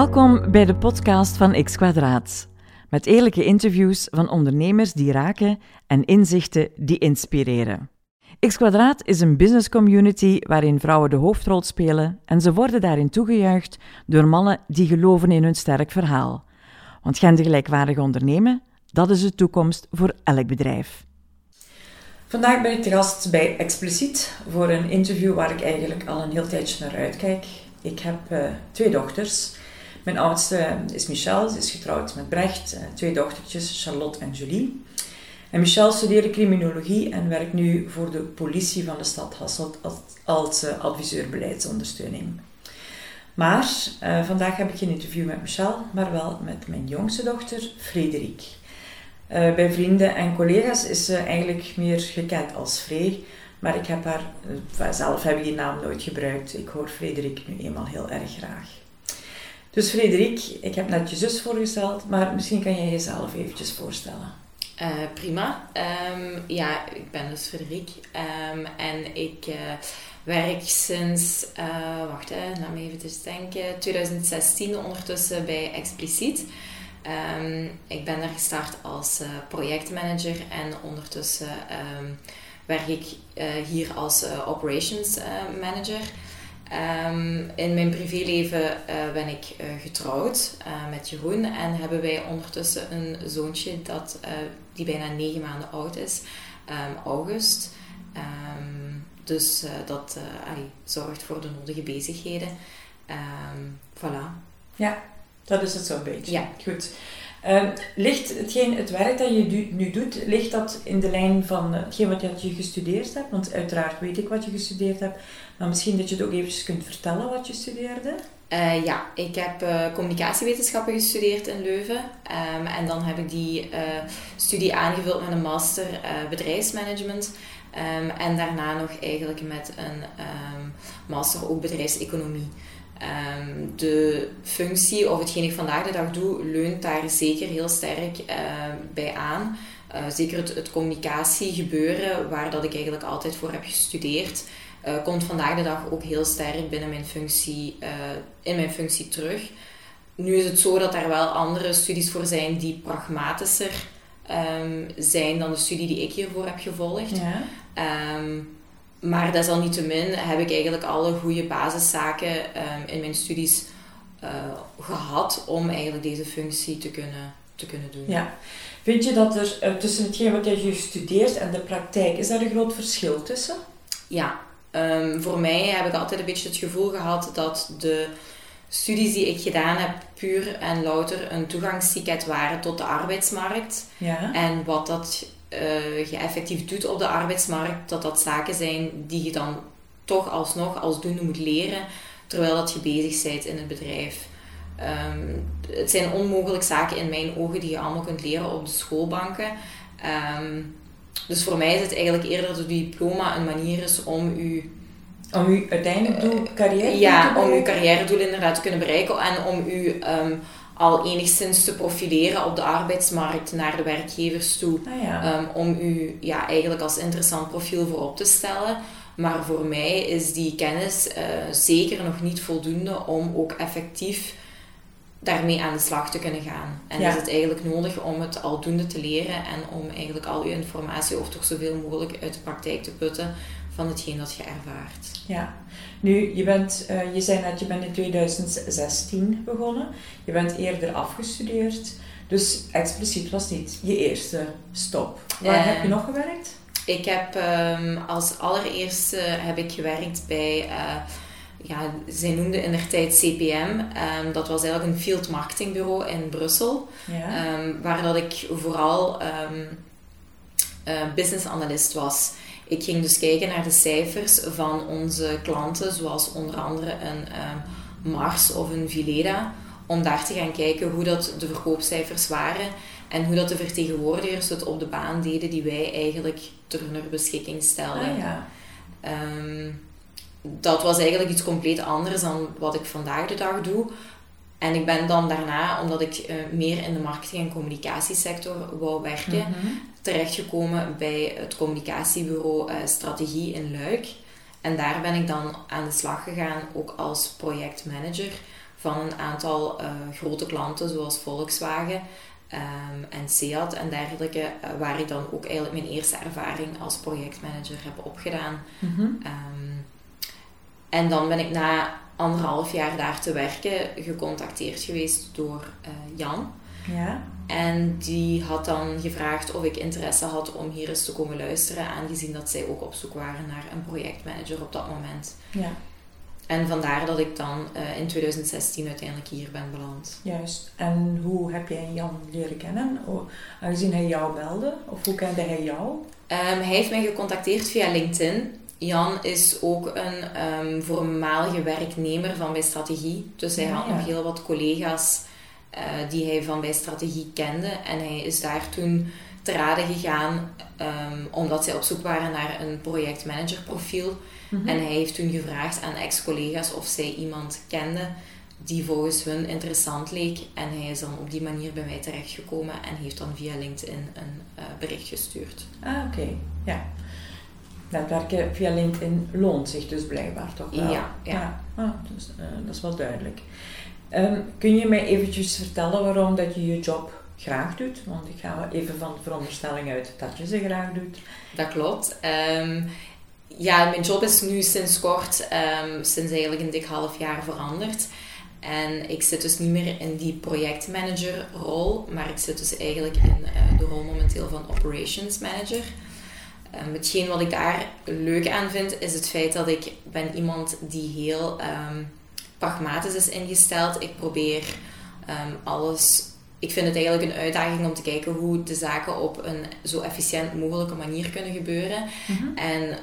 Welkom bij de podcast van X Kwadraat. Met eerlijke interviews van ondernemers die raken en inzichten die inspireren. X Kwadraat is een business community waarin vrouwen de hoofdrol spelen en ze worden daarin toegejuicht door mannen die geloven in hun sterk verhaal. Want gendergelijkwaardig ondernemen, dat is de toekomst voor elk bedrijf. Vandaag ben ik te gast bij Explicit voor een interview waar ik eigenlijk al een heel tijdje naar uitkijk. Ik heb uh, twee dochters. Mijn oudste is Michelle, ze is getrouwd met Brecht. Uh, twee dochtertjes, Charlotte en Julie. En Michelle studeerde criminologie en werkt nu voor de politie van de stad Hasselt als, uh, adviseur beleidsondersteuning. Maar vandaag heb ik geen interview met Michelle, maar wel met mijn jongste dochter, Frederik. Uh, bij vrienden en collega's is ze eigenlijk meer gekend als Free. Maar ik heb haar, zelf heb ik die naam nooit gebruikt. Ik hoor Frederik nu eenmaal heel erg graag. Dus Frederik, ik heb net je zus voorgesteld, maar misschien kan jij jezelf eventjes voorstellen. Uh, prima. Um, ja, ik ben dus Frederik um, en ik werk sinds, wacht hè, laat me even denken, 2016 ondertussen bij Explicit. Um, ik ben daar gestart als projectmanager en ondertussen werk ik hier als operations manager. Um, in mijn privéleven ben ik getrouwd met Jeroen en hebben wij ondertussen een zoontje dat, die bijna negen maanden oud is, August. dus dat allee, zorgt voor de nodige bezigheden. voilà. Ja, dat is het zo'n beetje. Ja. Goed. Uh, ligt het werk dat je nu doet, ligt dat in de lijn van hetgeen wat je gestudeerd hebt? Want uiteraard weet ik wat je gestudeerd hebt, maar misschien dat je het ook eventjes kunt vertellen wat je studeerde? Uh, ja, ik heb uh, communicatiewetenschappen gestudeerd in Leuven. Um, en dan heb ik die studie aangevuld met een master bedrijfsmanagement. Um, en daarna nog eigenlijk met een master ook bedrijfseconomie. Um, de functie of hetgeen ik vandaag de dag doe, leunt daar zeker heel sterk uh, bij aan. Uh, zeker het, het communicatiegebeuren, waar dat ik eigenlijk altijd voor heb gestudeerd, uh, komt vandaag de dag ook heel sterk binnen mijn functie, in mijn functie terug. Nu is het zo dat er wel andere studies voor zijn die pragmatischer um, zijn dan de studie die ik hiervoor heb gevolgd. Ja. Um, maar desalniettemin heb ik eigenlijk alle goede basiszaken um, in mijn studies uh, gehad om eigenlijk deze functie te kunnen, te kunnen doen. Ja. Vind je dat er uh, tussen hetgeen wat je studeert en de praktijk, is daar een groot verschil tussen? Ja, um, voor mij heb ik altijd een beetje het gevoel gehad dat de studies die ik gedaan heb puur en louter een toegangsticket waren tot de arbeidsmarkt. Ja. En wat dat uh, je effectief doet op de arbeidsmarkt, dat dat zaken zijn die je dan toch alsnog als doende moet leren, terwijl dat je bezig bent in het bedrijf. Um, het zijn onmogelijk zaken in mijn ogen die je allemaal kunt leren op de schoolbanken. Um, dus voor mij is het eigenlijk eerder dat het diploma een manier is om u om uw uiteindelijk doel, carrière Ja, om uw carrière doel inderdaad te kunnen bereiken en om u um, al enigszins te profileren op de arbeidsmarkt naar de werkgevers toe. Ah, um, om u ja, eigenlijk als interessant profiel voorop te stellen. Maar voor mij is die kennis uh, zeker nog niet voldoende om ook effectief daarmee aan de slag te kunnen gaan. En is het eigenlijk nodig om het aldoende te leren en om eigenlijk al uw informatie of toch zoveel mogelijk uit de praktijk te putten van hetgeen dat je ervaart. Ja, nu je bent, uh, je zei net, je bent in 2016 begonnen. Je bent eerder afgestudeerd. Dus expliciet was niet je eerste stop. Waar uh, heb je nog gewerkt? Ik heb um, als allereerste heb ik gewerkt bij, uh, ja, zij noemden in der tijd CPM. Um, dat was eigenlijk een field marketingbureau in Brussel. Ja. Um, waar dat ik vooral business analyst was. Ik ging dus kijken naar de cijfers van onze klanten, zoals onder andere een um, Mars of een Vileda, om daar te gaan kijken hoe dat de verkoopcijfers waren en hoe dat de vertegenwoordigers het op de baan deden die wij eigenlijk ter hun beschikking stelden. Ah, ja. um, dat was eigenlijk iets compleet anders dan wat ik vandaag de dag doe. En ik ben dan daarna, omdat ik uh, meer in de marketing- en communicatiesector wou werken, mm -hmm. terechtgekomen bij het communicatiebureau uh, Strategie in Luik. En daar ben ik dan aan de slag gegaan, ook als projectmanager, van een aantal grote klanten zoals Volkswagen um, en Seat en dergelijke, waar ik dan ook eigenlijk mijn eerste ervaring als projectmanager heb opgedaan. Mhm. Ehm, en dan ben ik na anderhalf jaar daar te werken gecontacteerd geweest door Jan. Ja. En die had dan gevraagd of ik interesse had om hier eens te komen luisteren, aangezien dat zij ook op zoek waren naar een projectmanager op dat moment. Ja. En vandaar dat ik dan uh, in 2016 uiteindelijk hier ben beland. Juist. En hoe heb jij Jan leren kennen? aangezien hij jou belde, of hoe kende hij jou? Um, hij heeft mij gecontacteerd via LinkedIn. Jan is ook een um, voormalige werknemer van bij Strategie. Dus hij had nog heel wat collega's uh, die hij van bij strategie kende. En hij is daar toen te raden gegaan um, omdat zij op zoek waren naar een projectmanagerprofiel. Mm En hij heeft toen gevraagd aan ex-collega's of zij iemand kenden die volgens hun interessant leek. En hij is dan op die manier bij mij terechtgekomen en heeft dan via LinkedIn een uh, bericht gestuurd. Ah, oké. Ja. Netwerken via LinkedIn loont zich dus blijkbaar toch wel? Ja. ja. Ah, dus, uh, dat is wel duidelijk. Um, kun je mij eventjes vertellen waarom dat je je job graag doet? Want ik ga even van de veronderstelling uit dat je ze graag doet. Dat klopt. Um, ja, mijn job is nu sinds kort, um, sinds eigenlijk een dik half jaar veranderd. En ik zit dus niet meer in die projectmanager-rol, maar ik zit dus eigenlijk in uh, de rol momenteel van operations manager. Um, hetgeen wat ik daar leuk aan vind, is het feit dat ik ben iemand die heel um, pragmatisch is ingesteld. Ik probeer um, alles. Ik vind het eigenlijk een uitdaging om te kijken hoe de zaken op een zo efficiënt mogelijke manier kunnen gebeuren. Mhm. En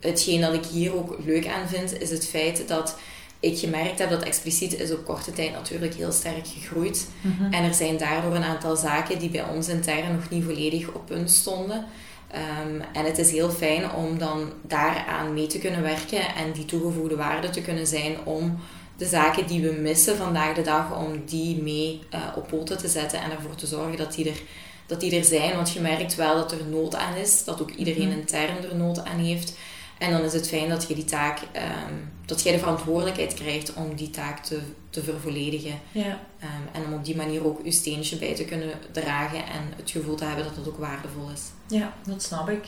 hetgeen dat ik hier ook leuk aan vind, is het feit dat ik gemerkt heb dat expliciet is op korte tijd natuurlijk heel sterk gegroeid. Mhm. En er zijn daardoor een aantal zaken die bij ons intern nog niet volledig op punt stonden. Um, en het is heel fijn om dan daaraan mee te kunnen werken en die toegevoegde waarde te kunnen zijn om de zaken die we missen vandaag de dag, om die mee uh, op poten te zetten en ervoor te zorgen dat die, er, dat die er zijn. Want je merkt wel dat er nood aan is, dat ook iedereen mhm. intern er nood aan heeft. En dan is het fijn dat je die taak, um, dat jij de verantwoordelijkheid krijgt om die taak te, te vervolledigen. Ja. Um, en om op die manier ook je steentje bij te kunnen dragen en het gevoel te hebben dat het ook waardevol is. Ja, dat snap ik.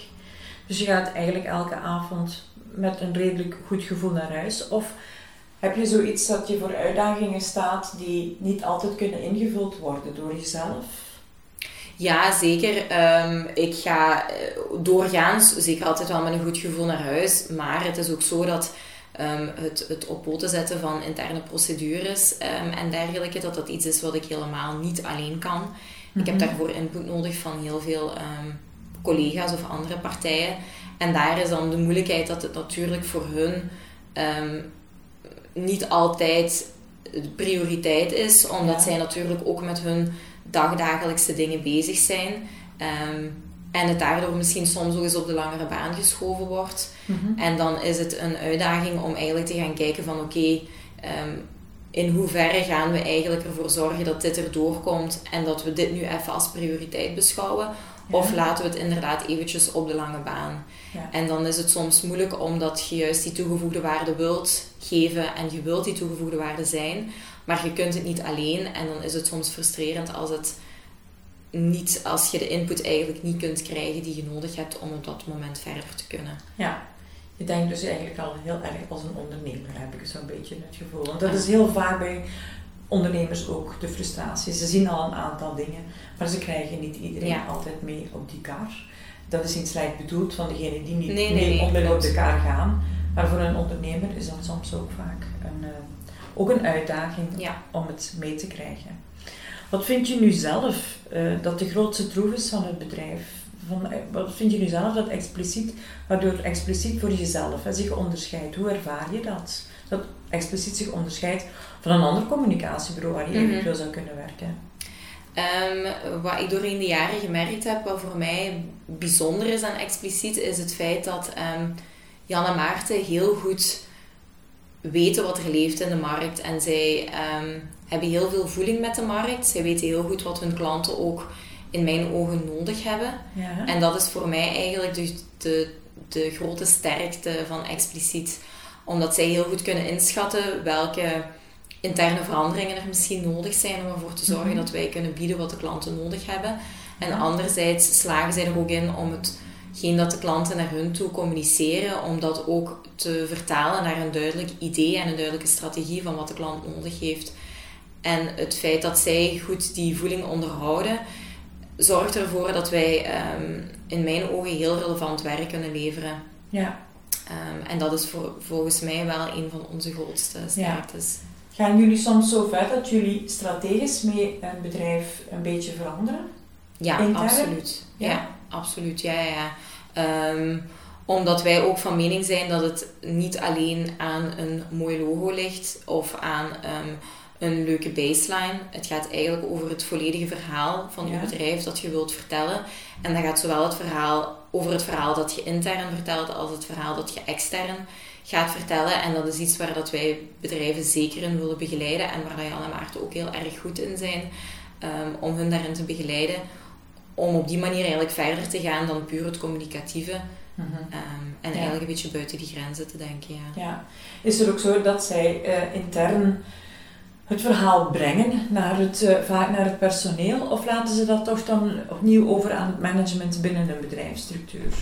Dus je gaat eigenlijk elke avond met een redelijk goed gevoel naar huis. Of heb je zoiets dat je voor uitdagingen staat die niet altijd kunnen ingevuld worden door jezelf? Ja, zeker. Um, ik ga eh, doorgaans zeker altijd wel met een goed gevoel naar huis. Maar het is ook zo dat um, het, het op poten zetten van interne procedures um, en dergelijke, dat dat iets is wat ik helemaal niet alleen kan. Ik heb mhm. daarvoor input nodig van heel veel collega's of andere partijen. En daar is dan de moeilijkheid dat het natuurlijk voor hun niet altijd de prioriteit is, omdat zij natuurlijk ook met hun dagdagelijkse dingen bezig zijn. Ehm, en het daardoor misschien soms ook eens op de langere baan geschoven wordt. Mhm. En dan is het een uitdaging om eigenlijk te gaan kijken van oké, ehm, in hoeverre gaan we eigenlijk ervoor zorgen dat dit erdoor komt en dat we dit nu even als prioriteit beschouwen. Of laten we het inderdaad eventjes op de lange baan. Ja. En dan is het soms moeilijk omdat je juist die toegevoegde waarde wilt geven en je wilt die toegevoegde waarde zijn, maar je kunt het niet alleen en dan is het soms frustrerend als het niet, als je de input eigenlijk niet kunt krijgen die je nodig hebt om op dat moment verder te kunnen. Ja, je denkt dus eigenlijk al heel erg als een ondernemer, heb ik zo'n beetje het gevoel. Want dat is heel vaak bij ondernemers ook de frustratie. Ze zien al een aantal dingen, maar ze krijgen niet iedereen altijd mee op die kar. Dat is iets slecht bedoeld van degene die niet nee, mee nee, op de kar gaan. Maar voor een ondernemer is dat soms ook vaak een, uh, ook een uitdaging om het mee te krijgen. Wat vind je nu zelf uh, dat de grootste troef is van het bedrijf? Van, uh, wat vind je nu zelf dat expliciet, waardoor expliciet voor jezelf hè, zich onderscheidt? Hoe ervaar je dat? Dat expliciet zich onderscheidt van een ander communicatiebureau waar je mm eventueel zou kunnen werken? Um, wat ik doorheen de jaren gemerkt heb, wat voor mij bijzonder is aan expliciet, is het feit dat um, Jan en Maarten heel goed weten wat er leeft in de markt. En zij um, hebben heel veel voeling met de markt. Zij weten heel goed wat hun klanten ook in mijn ogen nodig hebben. Ja. En dat is voor mij eigenlijk de, de, de grote sterkte van expliciet. Omdat zij heel goed kunnen inschatten welke interne veranderingen er misschien nodig zijn om ervoor te zorgen Mhm. dat wij kunnen bieden wat de klanten nodig hebben. En anderzijds slagen zij er ook in om hetgeen dat de klanten naar hun toe communiceren, om dat ook te vertalen naar een duidelijk idee en een duidelijke strategie van wat de klant nodig heeft. En het feit dat zij goed die voeling onderhouden, zorgt ervoor dat wij ehm, in mijn ogen heel relevant werk kunnen leveren. Ja. Ehm, en dat is voor, volgens mij wel een van onze grootste sterktes. Gaan jullie soms zo ver dat jullie strategisch mee een bedrijf een beetje veranderen? Ja, Intern? absoluut. Ja, Ja? absoluut. Ja, ja. Ehm, omdat wij ook van mening zijn dat het niet alleen aan een mooi logo ligt of aan ehm, een leuke baseline. Het gaat eigenlijk over het volledige verhaal van Ja. je bedrijf dat je wilt vertellen. En dat gaat zowel het verhaal over het verhaal dat je intern vertelt als het verhaal dat je extern gaat vertellen. En dat is iets waar dat wij bedrijven zeker in willen begeleiden en waar Jan en Maarten ook heel erg goed in zijn. ehm, om hun daarin te begeleiden. Om op die manier eigenlijk verder te gaan dan puur het communicatieve. Mhm. ehm, en Ja. eigenlijk een beetje buiten die grenzen te denken. Ja. Ja. Is het ook zo dat zij eh, intern het verhaal brengen, naar het, eh, vaak naar het personeel, of laten ze dat toch dan opnieuw over aan het management binnen een bedrijfsstructuur?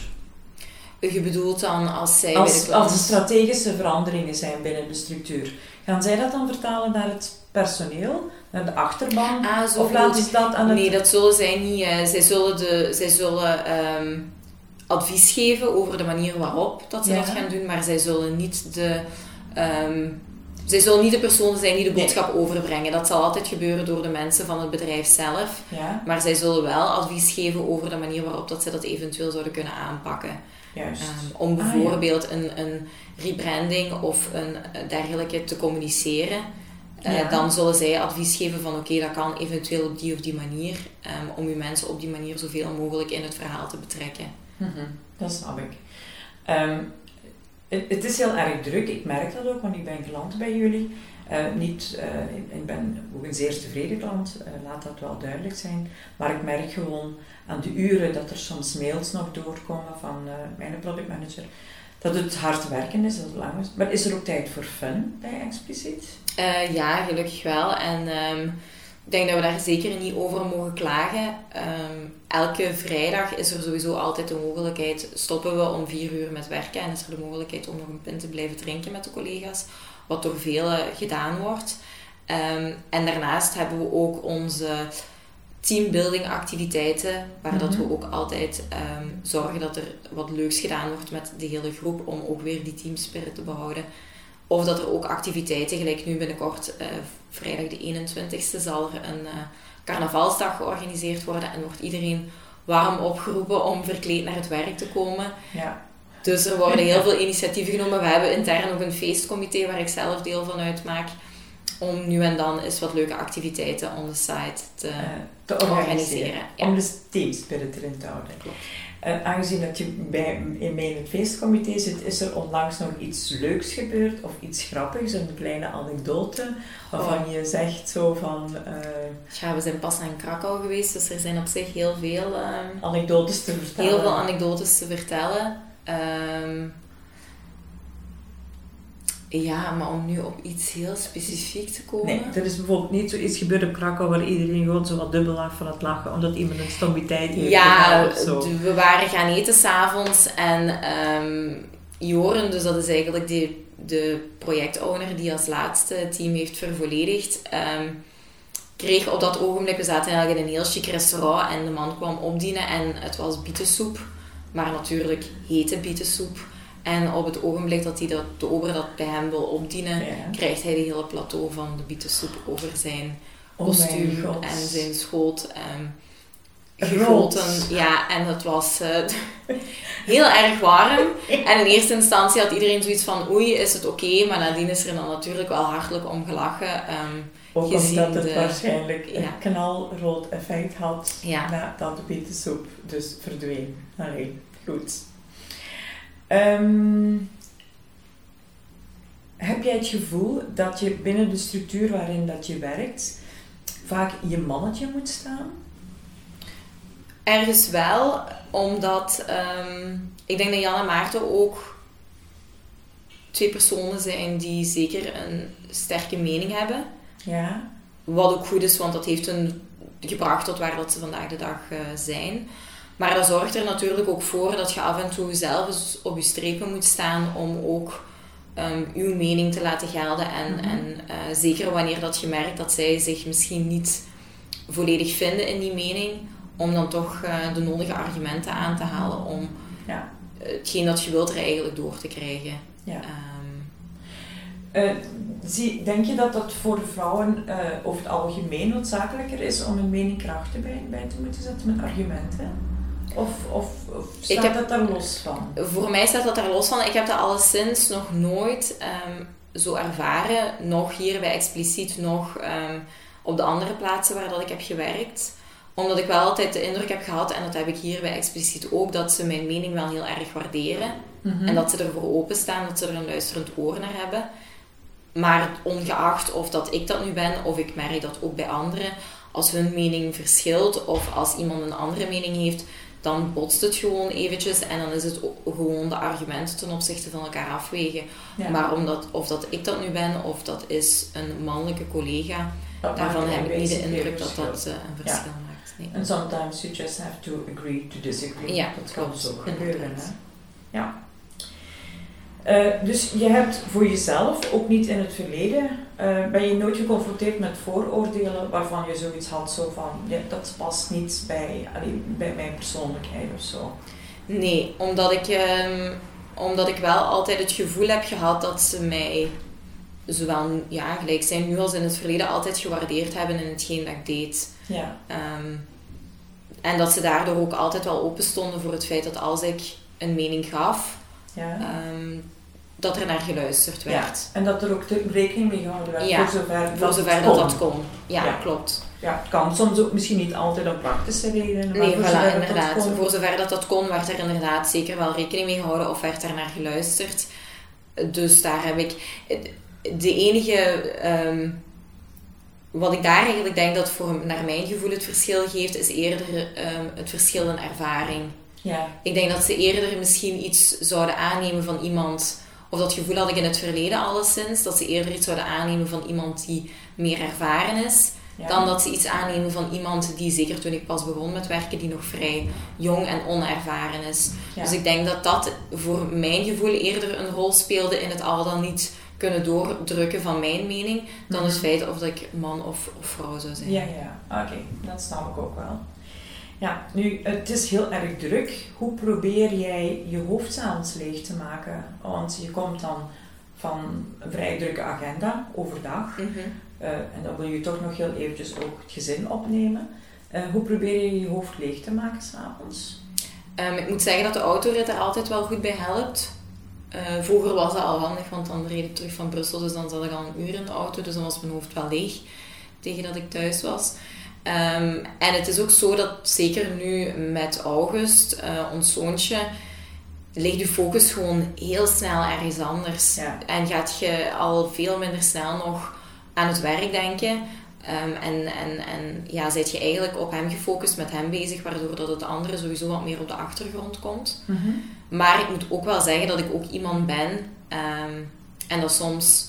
Je bedoelt dan als zij Als, als er strategische veranderingen zijn binnen de structuur, gaan zij dat dan vertalen naar het personeel, naar de achterban? Ah, Of laten ze dat aan het... Nee, dat zullen zij niet. eh, zij zullen, de, zij zullen ehm, advies geven over de manier waarop dat ze Ja. dat gaan doen, maar zij zullen niet de... ehm, zij zullen niet de persoon zijn die de Nee. boodschap overbrengen. Dat zal altijd gebeuren door de mensen van het bedrijf zelf. Ja, Maar zij zullen wel advies geven over de manier waarop dat zij dat eventueel zouden kunnen aanpakken. juist. Ehm, om Ah, ja. bijvoorbeeld een, een rebranding of een eh, dergelijke te communiceren. Eh, Ja. Dan zullen zij advies geven van oké, dat kan eventueel op die of die manier. ehm, om uw mensen op die manier zoveel mogelijk in het verhaal te betrekken. Mhm, dat snap ik. Ehm, het, is heel erg druk, ik merk dat ook, want ik ben klant bij jullie. Eh, niet, eh, ik- ben ook een zeer tevreden klant, eh, laat dat wel duidelijk zijn. Maar ik merk gewoon aan de uren dat er soms mails nog doorkomen van mijn productmanager, dat het hard werken is, dat het is. Maar is er ook tijd voor fun bij Expliciet? Ja, gelukkig wel. En ehm, ik denk dat we daar zeker niet over mogen klagen. Ehm, elke vrijdag is er sowieso altijd de mogelijkheid, stoppen we om vier uur met werken en is er de mogelijkheid om nog een pint te blijven drinken met de collega's, wat door velen gedaan wordt. Ehm, en daarnaast hebben we ook onze teambuilding activiteiten, waar dat we Mhm. ook altijd ehm, zorgen dat er wat leuks gedaan wordt met de hele groep, om ook weer die teamspirit te behouden. Of dat er ook activiteiten, gelijk nu binnenkort, eh, vrijdag de 21ste, zal er een eh, carnavalsdag georganiseerd worden en wordt iedereen warm opgeroepen om verkleed naar het werk te komen. Ja. Dus er worden heel veel initiatieven genomen. We hebben intern ook een feestcomité waar ik zelf deel van uitmaak. Om nu en dan eens wat leuke activiteiten on the site te eh, te organiseren. organiseren. Ja. Om de teamspirit erin te houden. Klopt. Eh, aangezien dat je bij, in mijn feestcomité zit, is er onlangs nog iets leuks gebeurd of iets grappigs, een kleine anekdote waarvan je zegt zo van eh, Ja, we zijn pas in Krakau geweest, dus er zijn op zich heel veel, ehm, anekdotes te vertellen. heel veel anekdotes te vertellen. Ehm, ja, maar om nu op iets heel specifiek te komen. Nee, er is bijvoorbeeld niet zoiets gebeurd op Krakau waar iedereen gewoon zo wat dubbel lag van het lachen, omdat iemand een stomiteit heeft Ja, we waren gaan eten s'avonds en ehm Joren, dus dat is eigenlijk de, de projectowner die als laatste het team heeft vervolledigd, ehm, kreeg op dat ogenblik, we zaten eigenlijk in een heel chic restaurant en de man kwam opdienen en het was bietensoep, maar natuurlijk hete bietensoep. En op het ogenblik dat hij dat, de ober dat bij hem wil opdienen, Ja. krijgt hij de hele plateau van de bietensoep over zijn Oh kostuum en zijn schoot Rood. gegoten. Ja, en het was eh, heel erg warm. En in eerste instantie had iedereen zoiets van oei, is het oké? Maar nadien is er dan natuurlijk wel hartelijk om gelachen. Ehm, Ook omdat het de- waarschijnlijk ja. een knalrood effect had Ja. nadat de bietensoep dus verdween. Allee, goed. Ehm, heb jij het gevoel dat je binnen de structuur waarin dat je werkt vaak je mannetje moet staan? ergens wel, omdat ehm, ik denk dat Jan en Maarten ook twee personen zijn die zeker een sterke mening hebben. Ja. Wat ook goed is, want dat heeft hun gebracht tot waar dat ze vandaag de dag uh, zijn. Maar dat zorgt er natuurlijk ook voor dat je af en toe zelf eens op je strepen moet staan om ook um, uw mening te laten gelden. En, Mhm. en uh, zeker wanneer dat je merkt dat zij zich misschien niet volledig vinden in die mening, om dan toch uh, de nodige argumenten aan te halen om Ja. hetgeen dat je wilt er eigenlijk door te krijgen. Ja. Um, Uh, zie, denk je dat dat voor vrouwen over het algemeen noodzakelijker is om een mening krachten bij, bij te moeten zetten met argumenten? Of, of, of staat heb, dat daar los van? Voor mij staat dat daar los van. Ik heb dat alleszins nog nooit um, zo ervaren. Nog hier bij Expliciet, nog um, op de andere plaatsen waar dat ik heb gewerkt. Omdat ik wel altijd de indruk heb gehad, en dat heb ik hier bij Expliciet ook, dat ze mijn mening wel heel erg waarderen. Mm -hmm. En dat ze ervoor openstaan, dat ze er een luisterend oor naar hebben. Maar ongeacht of dat ik dat nu ben, of ik merk dat ook bij anderen, als hun mening verschilt of als iemand een andere mening heeft, dan botst het gewoon eventjes en dan is het gewoon de argumenten ten opzichte van elkaar afwegen. Ja. Maar omdat, of dat ik dat nu ben of dat is een mannelijke collega, dat daarvan heb ik niet de indruk dat dat uh, een verschil ja. maakt. Nee. And sometimes you just have to agree to disagree. Ja, dat kan zo gebeuren. Hè? Ja. Uh, dus je hebt voor jezelf, ook niet in het verleden, uh, ben je nooit geconfronteerd met vooroordelen waarvan je zoiets had, zo van, ja, dat past niet bij, allee, bij mijn persoonlijkheid of zo? Nee, omdat ik, um, omdat ik wel altijd het gevoel heb gehad dat ze mij, zowel ja, gelijk zijn nu als in het verleden, altijd gewaardeerd hebben in hetgeen dat ik deed. Ja. Um, en dat ze daardoor ook altijd wel open stonden voor het feit dat als ik een mening gaf, ja. um, dat er naar geluisterd werd. Ja, en dat er ook rekening mee gehouden werd, ja, voor zover, voor dat, zover kon. dat, dat kon. Ja, Ja. klopt. Ja, het kan soms ook misschien niet altijd om praktische redenen. maar Nee, voor voilà, zover dat inderdaad. kon. Voor zover dat dat kon, werd er inderdaad zeker wel rekening mee gehouden of werd er naar geluisterd. Dus daar heb ik... De enige... Um, wat ik daar eigenlijk denk dat voor naar mijn gevoel het verschil geeft, is eerder um, het verschil in ervaring. Ja. Ik denk dat ze eerder misschien iets zouden aannemen van iemand, of dat gevoel had ik in het verleden alleszins, dat ze eerder iets zouden aannemen van iemand die meer ervaren is, Ja. dan dat ze iets aannemen van iemand die, zeker toen ik pas begon met werken, die nog vrij jong en onervaren is. Ja. Dus ik denk dat dat voor mijn gevoel eerder een rol speelde in het al dan niet kunnen doordrukken van mijn mening, dan Mhm. het feit of dat ik man of, of vrouw zou zijn. Ja, ja. Oké, dat snap ik ook wel. Ja, nu, het is heel erg druk. Hoe probeer jij je hoofd s'avonds leeg te maken? Want je komt dan van een vrij drukke agenda overdag. Mhm. Uh, en dan wil je toch nog heel eventjes ook het gezin opnemen. Uh, hoe probeer je je hoofd leeg te maken s'avonds? Um, ik moet zeggen dat de autorit er altijd wel goed bij helpt. Uh, vroeger was dat al handig, want dan reed ik terug van Brussel, dus dan zat ik al een uur in de auto, dus dan was mijn hoofd wel leeg tegen dat ik thuis was. Um, en het is ook zo dat zeker nu met August, uh, ons zoontje, ligt je focus gewoon heel snel ergens anders. Ja. En gaat je al veel minder snel nog aan het werk denken. Um, en, en, en ja, zit je eigenlijk op hem gefocust, met hem bezig, waardoor dat het andere sowieso wat meer op de achtergrond komt. Mm -hmm. Maar ik moet ook wel zeggen dat ik ook iemand ben, um, en dat soms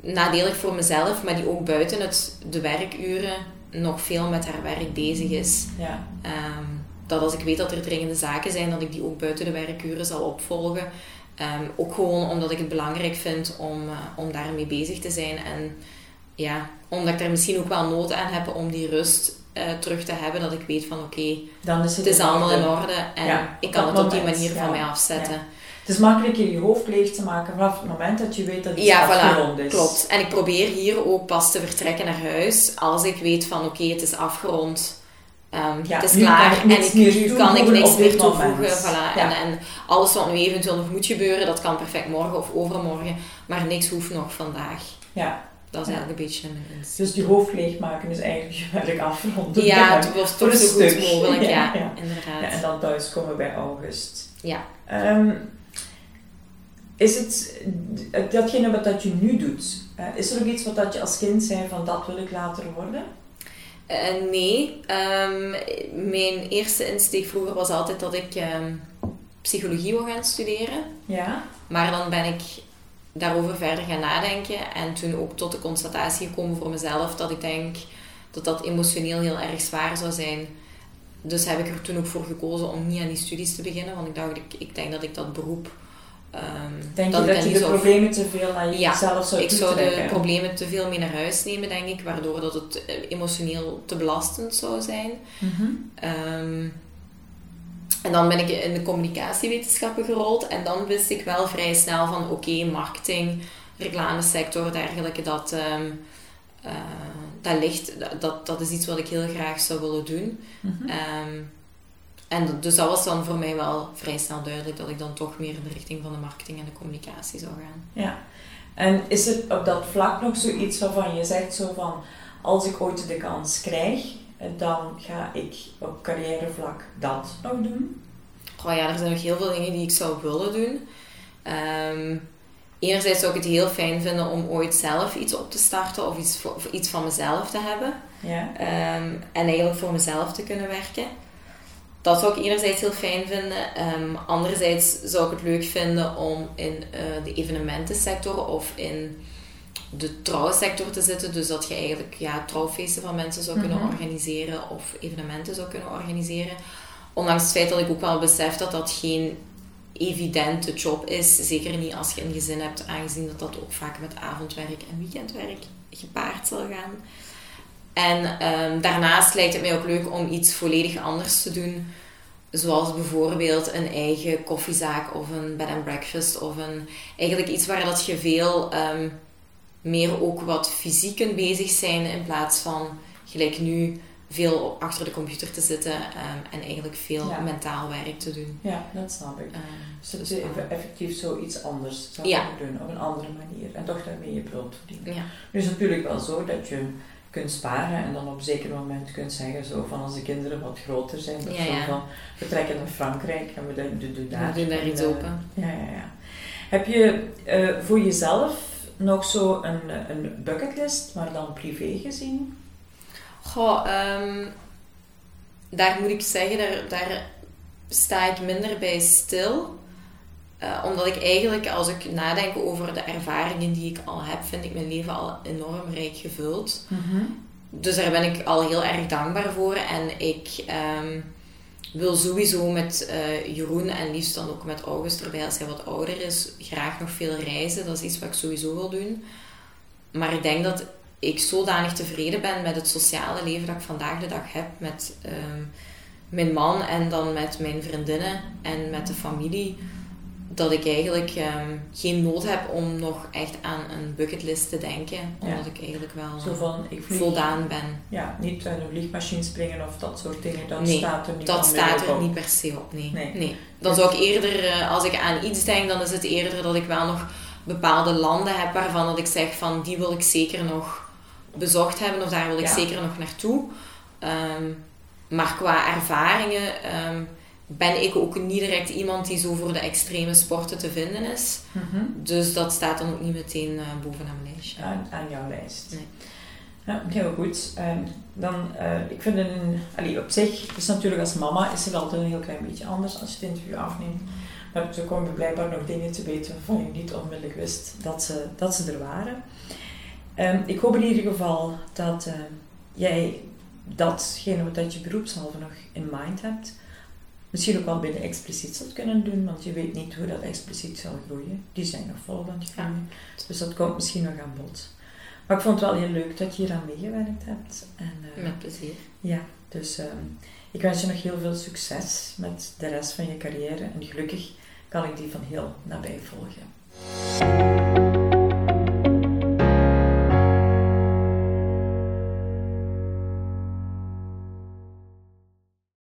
nadelig voor mezelf, maar die ook buiten het, de werkuren nog veel met haar werk bezig is. Ja. Um, dat als ik weet dat er dringende zaken zijn, dat ik die ook buiten de werkuren zal opvolgen. Um, ook gewoon omdat ik het belangrijk vind om, uh, om daarmee bezig te zijn. En ja, omdat ik er misschien ook wel nood aan heb om die rust uh, terug te hebben. Dat ik weet van oké, okay, het, het is allemaal in orde. En ja, ik kan het op die manier ja. van mij afzetten. Het is makkelijker je hoofd leeg te maken vanaf het moment dat je weet dat iets ja, afgerond voilà, is. klopt. En ik probeer hier ook pas te vertrekken naar huis als ik weet van oké, okay, het is afgerond. Um, ja, het is klaar en ik, nu kan ik niks meer toevoegen. Voilà. Ja. En, en alles wat nu eventueel nog moet gebeuren, dat kan perfect morgen of overmorgen. Maar niks hoeft nog vandaag. Ja. Dat is ja. eigenlijk een beetje insteek. Dus je hoofd leegmaken is eigenlijk werk afronden. Ja, het was toch zo goed mogelijk. Ja, inderdaad. En dan thuiskomen bij August. Ja. Um, is het datgene wat dat je nu doet, uh, is er ook iets wat dat je als kind zei van dat wil ik later worden? Uh, nee. Um, mijn eerste insteek vroeger was altijd dat ik um, psychologie wil gaan studeren. Ja. Maar dan ben ik daarover verder gaan nadenken. En toen ook tot de constatatie gekomen voor mezelf dat ik denk dat dat emotioneel heel erg zwaar zou zijn. Dus heb ik er toen ook voor gekozen om niet aan die studies te beginnen. Want ik dacht, ik, ik denk dat ik dat beroep Um, denk je dat je de problemen te veel aan jezelf zou ik zou de problemen te veel mee naar huis nemen, denk ik. Waardoor dat het eh, emotioneel te belastend zou zijn. Mhm. Ehm, en dan ben ik in de communicatiewetenschappen gerold. En dan wist ik wel vrij snel van... Oké, marketing, reclamesector, dergelijke. Dat, um, uh, dat ligt... Dat, dat is iets wat ik heel graag zou willen doen. Mhm. En dus dat was dan voor mij wel vrij snel duidelijk dat ik dan toch meer in de richting van de marketing en de communicatie zou gaan. Ja. En is het op dat vlak nog zoiets waarvan je zegt zo van als ik ooit de kans krijg, dan ga ik op carrièrevlak dat nog doen? Oh ja, er zijn nog heel veel dingen die ik zou willen doen. Um, enerzijds zou ik het heel fijn vinden om ooit zelf iets op te starten of iets, voor, iets van mezelf te hebben. Ja. Ehm, en eigenlijk voor mezelf te kunnen werken dat zou ik enerzijds heel fijn vinden. Um, anderzijds zou ik het leuk vinden om in uh, de evenementensector of in de trouwsector te zitten. Dus dat je eigenlijk ja, trouwfeesten van mensen zou kunnen mhm. organiseren of evenementen zou kunnen organiseren. Ondanks het feit dat ik ook wel besef dat dat geen evidente job is. Zeker niet als je een gezin hebt, aangezien dat dat ook vaak met avondwerk en weekendwerk gepaard zal gaan. En ehm, daarnaast lijkt het mij ook leuk om iets volledig anders te doen. Zoals bijvoorbeeld een eigen koffiezaak of een bed and breakfast. Of een, eigenlijk iets waar dat je veel ehm, meer ook wat fysiek kunt bezig zijn. In plaats van gelijk nu veel achter de computer te zitten ehm, en eigenlijk veel mentaal werk te doen. Ja, dat snap ik. dus dat is effectief zoiets anders zou ja. doen op een andere manier. En toch daarmee je brood verdienen. Ja. Nu is het natuurlijk wel zo dat je kunt sparen en dan op een zeker moment kunt zeggen zo van als de kinderen wat groter zijn, dat ja, van we trekken naar Frankrijk en we doen, doen daar, we doen daar iets open. Ja, ja, ja. Heb je uh, voor jezelf nog zo een, een bucketlist, maar dan privé gezien? Goh, um, daar moet ik zeggen, daar, daar sta ik minder bij stil. Uh, omdat ik eigenlijk, als ik nadenk over de ervaringen die ik al heb, vind ik mijn leven al enorm rijk gevuld. Mhm. Dus daar ben ik al heel erg dankbaar voor. En ik um, wil sowieso met uh, Jeroen en liefst dan ook met August erbij, als hij wat ouder is, graag nog veel reizen. Dat is iets wat ik sowieso wil doen. Maar ik denk dat ik zodanig tevreden ben met het sociale leven dat ik vandaag de dag heb met um, mijn man en dan met mijn vriendinnen en met de familie dat ik eigenlijk ehm, geen nood heb om nog echt aan een bucketlist te denken. Omdat ik eigenlijk wel Zo van, ik vlieg, voldaan ben. Ja, niet een vliegmachine springen of dat soort dingen. Dat staat er niet dat staat er niet per se op. Nee. nee. Dan zou ik eerder, eh, als ik aan iets denk, dan is het eerder dat ik wel nog bepaalde landen heb waarvan dat ik zeg van die wil ik zeker nog bezocht hebben of daar wil ik zeker nog naartoe. Um, maar qua ervaringen... Ehm, ben ik ook niet direct iemand die zo voor de extreme sporten te vinden is. Mhm. Dus dat staat dan ook niet meteen uh, bovenaan mijn lijstje. Aan, aan jouw lijst. Nee. Ja, heel goed. Um, dan, uh, ik vind een, allee, op zich, is natuurlijk als mama is het altijd een heel klein beetje anders als je het interview afneemt. Maar zo komen blijkbaar nog dingen te weten waarvan je niet onmiddellijk wist dat ze, dat ze er waren. Um, ik hoop in ieder geval dat uh, jij datgene wat je beroepshalve nog in mind hebt, misschien ook wel binnen expliciet zou kunnen doen, want je weet niet hoe dat expliciet zal groeien. Die zijn nog volop aan het groeien. Dus dat komt misschien nog aan bod. Maar ik vond het wel heel leuk dat je hier aan meegewerkt hebt. En, uh, met plezier. Ja, dus uh, ik wens je nog heel veel succes met de rest van je carrière. En gelukkig kan ik die van heel nabij volgen.